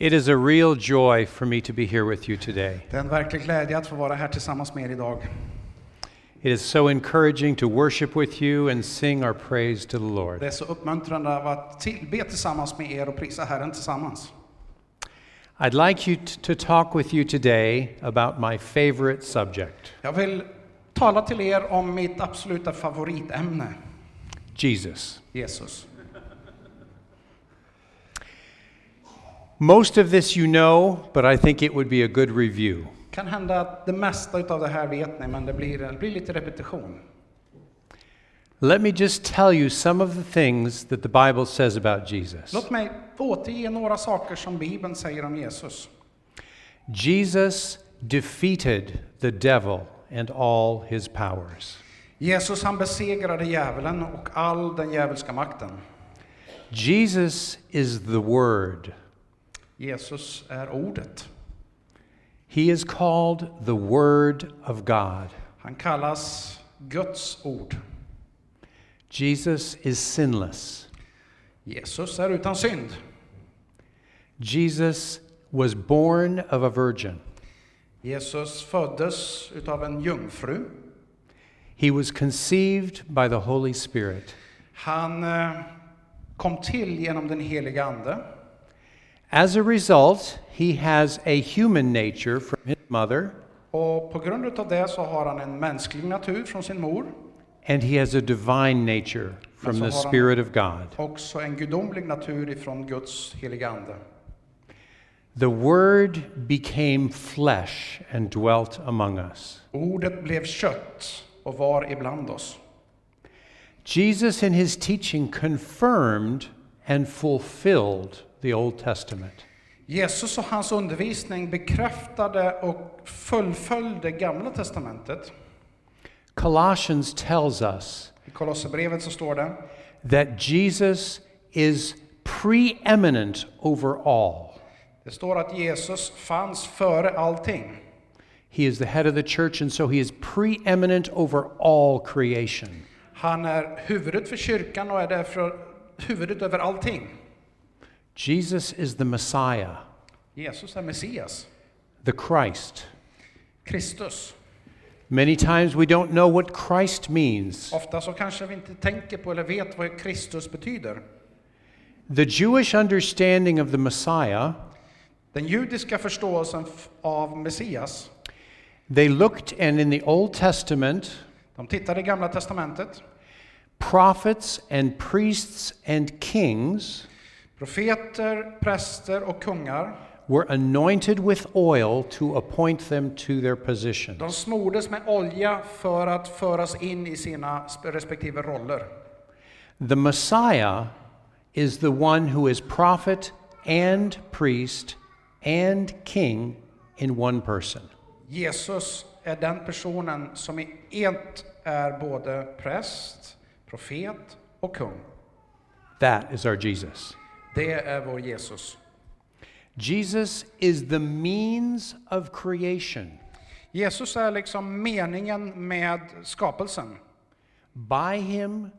It is a real joy for me to be here with you today. Det är en verklig glädje att få vara här tillsammans med er idag. It is so encouraging to worship with you and sing our praise to the Lord. Det är så uppmuntrande att till, be tillsammans med er och prisa Herren tillsammans. I'd like you to talk with you today about my favorite subject, Jag vill tala till er om mitt absoluta favoritämne, Jesus. Jesus. Most of this you know, but I think it would be a good review. Kan hända att det mesta av det här vet ni, men det blir, det blir lite repetition. Let me just tell you some of the things that the Bible says about Jesus. Låt mig återge några saker som Bibeln säger om Jesus. Jesus defeated the devil and all his powers. Jesus han besegrade djävulen och all den djävulska makten. Jesus is the Word. Jesus är ordet. He is called the Word of God. Han kallas Guds ord. Jesus is sinless. Jesus är utan synd. Jesus was born of a virgin. Jesus föddes utav en jungfru. He was conceived by the Holy Spirit. Han eh, kom till genom den heliga Ande. As a result, he has a human nature from his mother, Och på grund av det så har han en mänsklig natur från sin mor. and he has a divine nature from the Spirit of God. Också en gudomlig natur ifrån Guds heliga Ande. The Word became flesh and dwelt among us. Ordet blev kött och var ibland oss. Jesus, in his teaching, confirmed and fulfilled the Old Testament. Jesus och hans undervisning bekräftade och fullföljde Gamla Testamentet. Colossians tells us I Kolosserbrevet så står det that Jesus is preeminent over all. Det står att Jesus fanns före allting. He is the head of the church, and so he is preeminent over all creation. Han är huvudet för kyrkan och är därför huvudet över allting. Jesus is the Messiah, Jesus är Messias, the Christ. Kristus. Many times we don't know what Christ means. Ofta så kanske vi inte tänker på eller vet vad Kristus betyder. The Jewish understanding of the Messiah, Den judiska förståelsen av Messias, they looked, and in the Old Testament, de tittade i Gamla Testamentet. prophets and priests and kings Profeter, präster och kungar, were anointed with oil to appoint them to their positions. de smordes med olja för att föras in i sina sp- respektive roller. The Messiah is the one who is prophet and priest and king in one person. Jesus är den personen som i ett är både präst, profet och kung. That is our Jesus. Det är vår Jesus. Jesus is the means of creation. Jesus är liksom meningen med skapelsen. By him,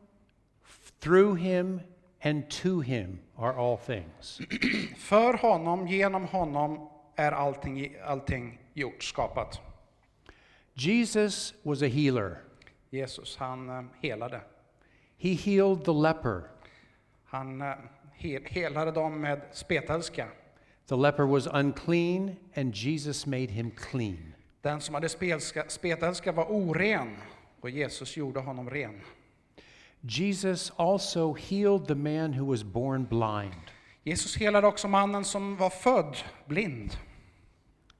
through him, and to him are all things. För honom, genom honom är allting, allting gjort, skapat. Jesus was a healer. Jesus, han eh, helade. He healed the leper. Han eh, he- helade dem med spetälska. The leper was unclean, and Jesus made him clean. Den som hade spetälska var oren och Jesus gjorde honom ren. Jesus also healed the man who was born blind. Jesus helade också mannen som var född blind.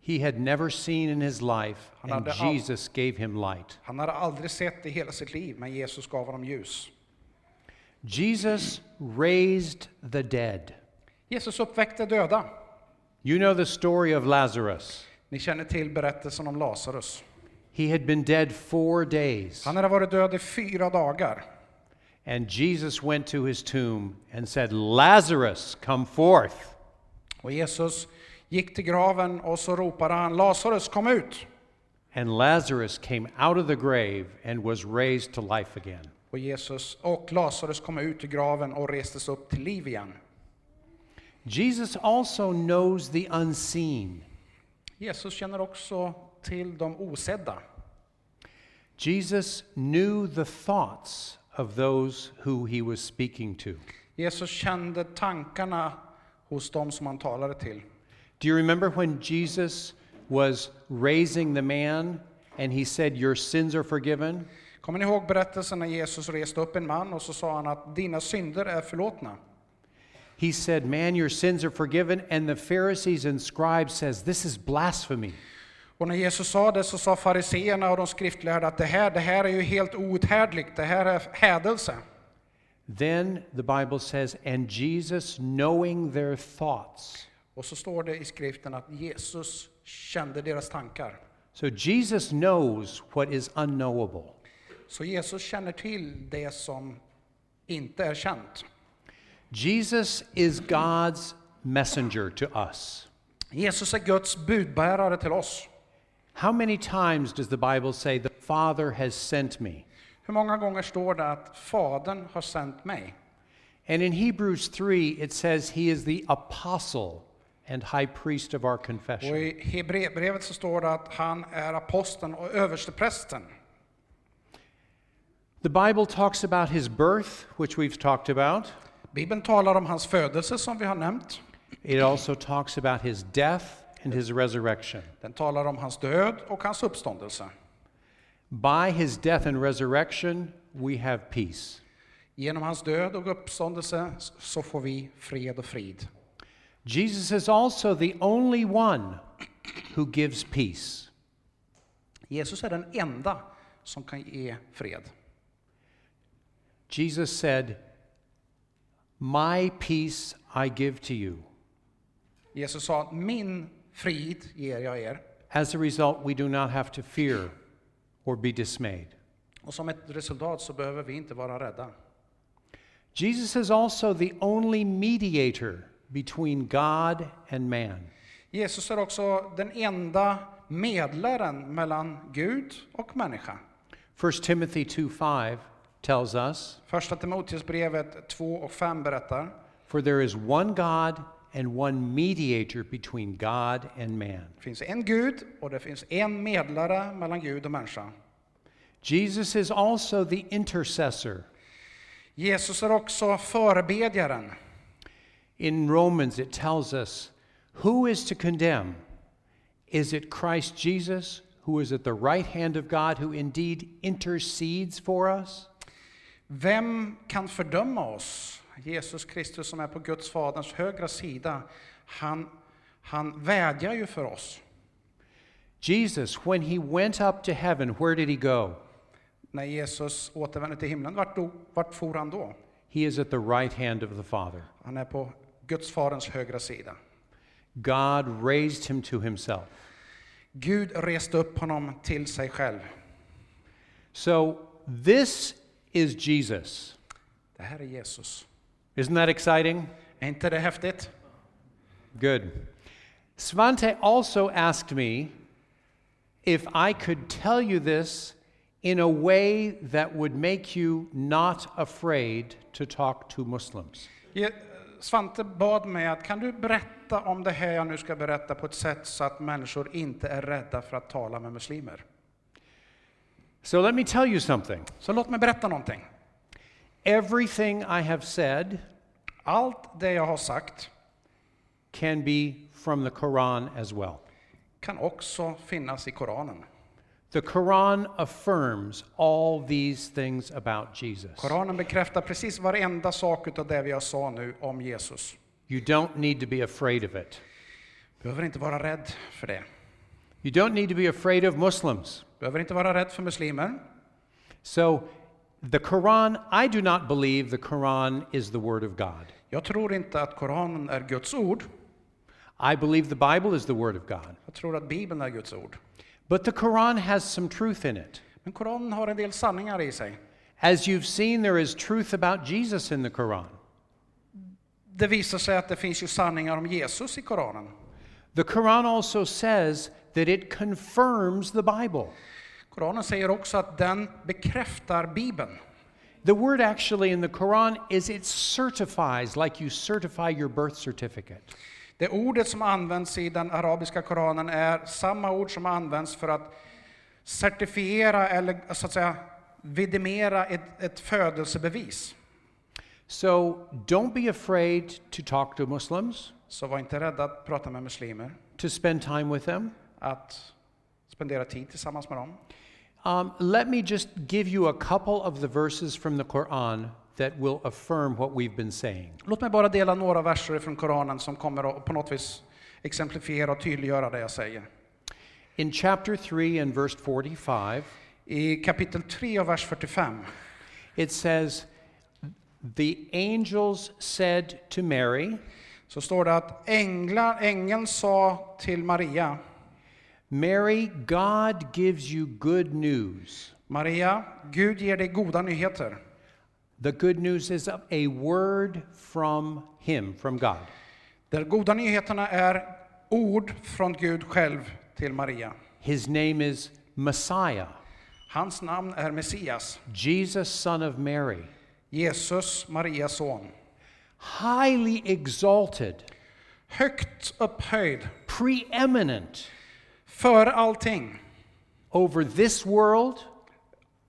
He had never seen in his life, and Jesus gave him light. Han hade aldrig sett i hela sitt liv, men Jesus gav honom ljus. Jesus raised the dead. Jesus uppväckte döda. You know the story of Lazarus. Ni känner till berättelsen om Lazarus. He had been dead four days, Han hade varit död i fyra dagar. and Jesus went to his tomb and said, Lazarus, come forth. Och Jesus gick till graven och så ropade han Lazarus kom ut. And Lazarus came out of the grave and was raised to life again. Och Jesus och Lazarus kom ut ur graven och restes upp till liv igen. Jesus also knows the unseen. Jesus känner också till de osedda. Jesus knew the thoughts of those who he was speaking to. Jesus kände tankarna hos dem som han talade till. Do you remember when Jesus was raising the man and he said, Your sins are forgiven? Kommer ni ihåg berättelsen när Jesus reste upp en man och så sa han att dina synder är förlåtna? He said, Man, your sins are forgiven. And the Pharisees and scribes says, This is blasphemy. Och när Jesus sa det så sa fariseerna och de skriftlärda att det här, det här är ju helt outhärdligt, det här är hädelse. Then the Bible says, And Jesus, knowing their thoughts. Och så står det i skriften att Jesus kände deras tankar. So Jesus knows what is unknowable. Så Jesus känner till det som inte är känt. Jesus is God's messenger to us. Jesus är Guds budbärare till oss. How many times does the Bible say, The Father has sent me? Hur många gånger står det att Fadern har sänt mig? And in Hebrews 3, it says he is the apostle and high priest of our Och confession. i Hebreerbrevet så står det att han är aposteln och översteprästen. The Bible talks about his birth, which we've talked about. Bibeln talar om hans födelse som vi har nämnt. It also talks about his death and his resurrection. Den talar om hans död och hans uppståndelse. By his death and resurrection, we have peace. Genom hans död och uppståndelse så får vi fred och frid. Jesus is also the only one who gives peace. Jesus är den enda som kan ge fred. Jesus said, My peace I give to you. Jesus sa, min frid ger jag er. As a result, we do not have to fear or be dismayed. Och som ett resultat så behöver vi inte vara rädda. Jesus is also the only mediator between God and man. Jesus är också den enda medlaren mellan Gud och människa. 1 Timothy 2 5 tells us, Första Timoteusbrevet 2 och 5 berättar For there is one God and one mediator between God and man. det finns en Gud och det finns en medlare mellan Gud och människa. Jesus is also the intercessor. Jesus är också förebedjaren. In Romans, it tells us who is to condemn? Is it Christ Jesus, who is at the right hand of God, who indeed intercedes for us? Vem kan fördöma oss? Jesus Kristus som är på Guds faderns högra sida. Han, han vädjar ju för oss. Jesus, when he went up to heaven, where did he go? När Jesus återvände till himlen, vart, do, vart for han då? He is at the right hand of the Father. Han är på Guds faderns högra sida. God raised him to himself. Gud reste upp honom till sig själv. So, this is Jesus. Det här är Jesus. Isn't that exciting? Är inte det häftigt? Good. Svante also asked me if I could tell you this in a way that would make you not afraid to talk to Muslims. Je- Svante bad mig att kan du berätta om det här jag nu ska berätta på ett sätt så att människor inte är rädda för att tala med muslimer. So let me tell you something. Så låt mig berätta någonting. Everything I have said Allt det jag har sagt can be from the Quran as well. kan också finnas i Koranen. The Quran affirms all these things about Jesus. Koranen bekräftar precis varenda sak av det vi har sa nu om Jesus. You don't need to be afraid of it. Behöver inte vara rädd för det. You don't need to be afraid of Muslims. Behöver inte vara rädd för muslimer. So, the Quran, I do not believe the Quran is the Word of God. Jag tror inte att Koranen är Guds ord. I believe the Bible is the Word of God. Jag tror att Bibeln är Guds ord. But the Quran has some truth in it. Men Koranen har en del sanningar i sig. As you've seen, there is truth about Jesus in the Quran. Det visar sig att det finns ju sanningar om Jesus i Koranen. The Quran also says that it confirms the Bible. Koranen säger också att den bekräftar Bibeln. The word actually in the Quran is it certifies, like you certify your birth certificate. Det ordet som används i den arabiska Koranen är samma ord som används för att certifiera eller så att säga vidimera ett, ett födelsebevis. So don't be afraid to talk to Muslims, Så var inte rädda att prata med muslimer, to spend time with them. att spendera tid tillsammans med dem. Um, let me just give you a couple of the verses from the Quran that will affirm what we've been saying. Låt mig bara dela några verser från Koranen som kommer att på något vis exemplifiera och tydliggöra det jag säger. In chapter 3 and verse 45, I kapitel 3 och vers 45 it says, The angels said to Mary, så står det att änglar, ängeln sa till Maria, Mary, God gives you good news. Maria, Gud ger dig goda nyheter. The good news is a word from Him, from God. De goda nyheterna är ord från Gud själv till Maria. His name is Messiah, Hans namn är Messias, Jesus, son of Mary, Jesus, Marias son. Highly exalted, Högt upphöjd, preeminent före allting, over this world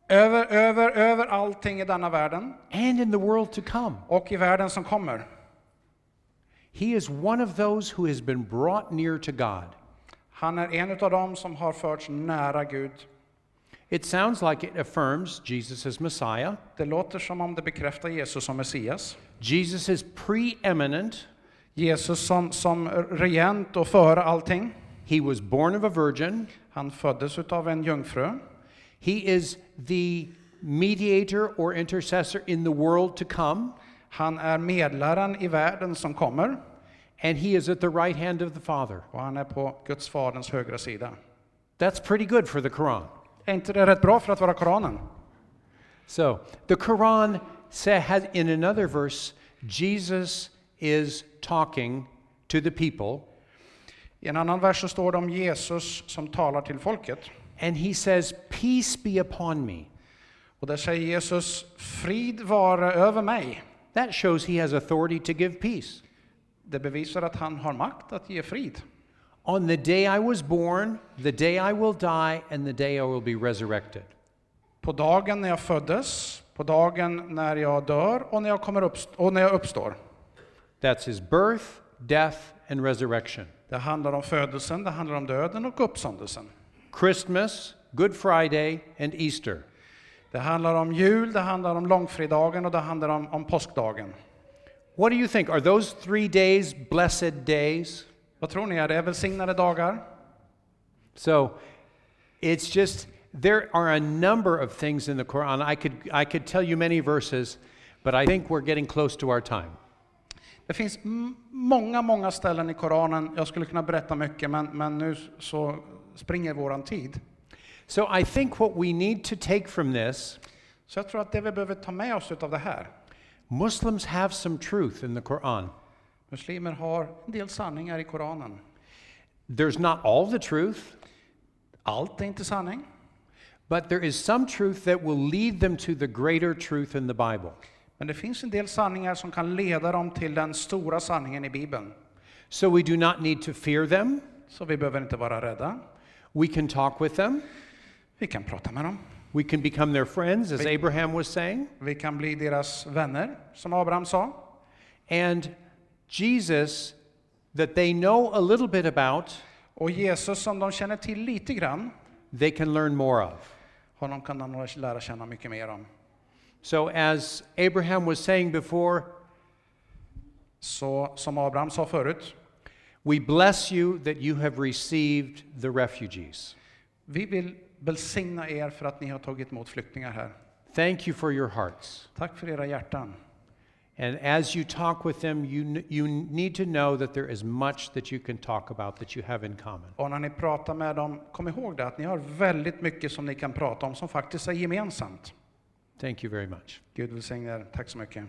över, över, över allting i denna världen and in the world to come. och i världen som kommer. He is one of those who has been brought near to God. Han är en av dem som har förts nära Gud. It sounds like it affirms Jesus as Messiah. Det låter som om det bekräftar Jesus som Messias. Jesus is preeminent. Jesus som, som regent och före allting. He was born of a virgin. Han föddes av en jungfru. He is the mediator or intercessor in the world to come. Han är medlaren i världen som kommer. And he is at the right hand of the Father. Och han är på Guds faderns högra sida. That's pretty good for the Quran. Är inte det rätt bra för att vara Koranen? So, the Quran sa- has, in another verse, Jesus is talking to the people, I en annan vers så står det om Jesus som talar till folket. and he says, Peace be upon me. Och där säger Jesus, frid vare över mig. That shows he has authority to give peace. Det bevisar att han har makt att ge frid. On the day I was born, the day I will die, and the day I will be resurrected. På dagen när jag föddes, på dagen när jag dör och när jag, kommer upp, och när jag uppstår. That's his birth, death, and resurrection. Det handlar om födelsen, det handlar om döden och uppståndelsen. Christmas, Good Friday, and Easter. Det handlar om jul, det handlar om långfredagen och det handlar om, om påskdagen. What do you think? Are those three days blessed days? Vad tror ni, är det välsignade dagar? So it's just, there are a number of things in the Quran. I could, I could tell you many verses, but I think we're getting close to our time. Det finns många, många ställen i Koranen. Jag skulle kunna berätta mycket, men, men nu så springer våran tid. So I think what we need to take from this Så jag tror att det vi behöver ta med oss av det här. Muslims have some truth in the Quran. Muslimer har en del sanningar i Koranen. There's not all the truth, Allt är inte sanning, but there is some truth that will lead them to the greater truth in the Bible. men det finns en del sanningar som kan leda dem till den stora sanningen i Bibeln. So we do not need to fear them. Så vi behöver inte vara rädda. We can talk with them. Vi kan prata med dem. We can become their friends, as Abraham was saying. Vi kan bli deras vänner, som Abraham sa. And Jesus, that they know a little bit about, Och Jesus, som de känner till lite grann, they can learn more of. honom kan de lära känna mycket mer om. So, as Abraham was saying before, Så som Abraham sa förut, we bless you that you have received the refugees. vi vill välsigna er för att ni har tagit emot flyktingar här. Thank you for your hearts. Tack för era hjärtan. And as you talk with them, you, you need to know that there is much that you can talk about that you have in common. Och när ni pratar med dem, kom ihåg det att ni har väldigt mycket som ni kan prata om som faktiskt är gemensamt. Thank you very much. Gud välsigne er. Tack så mycket.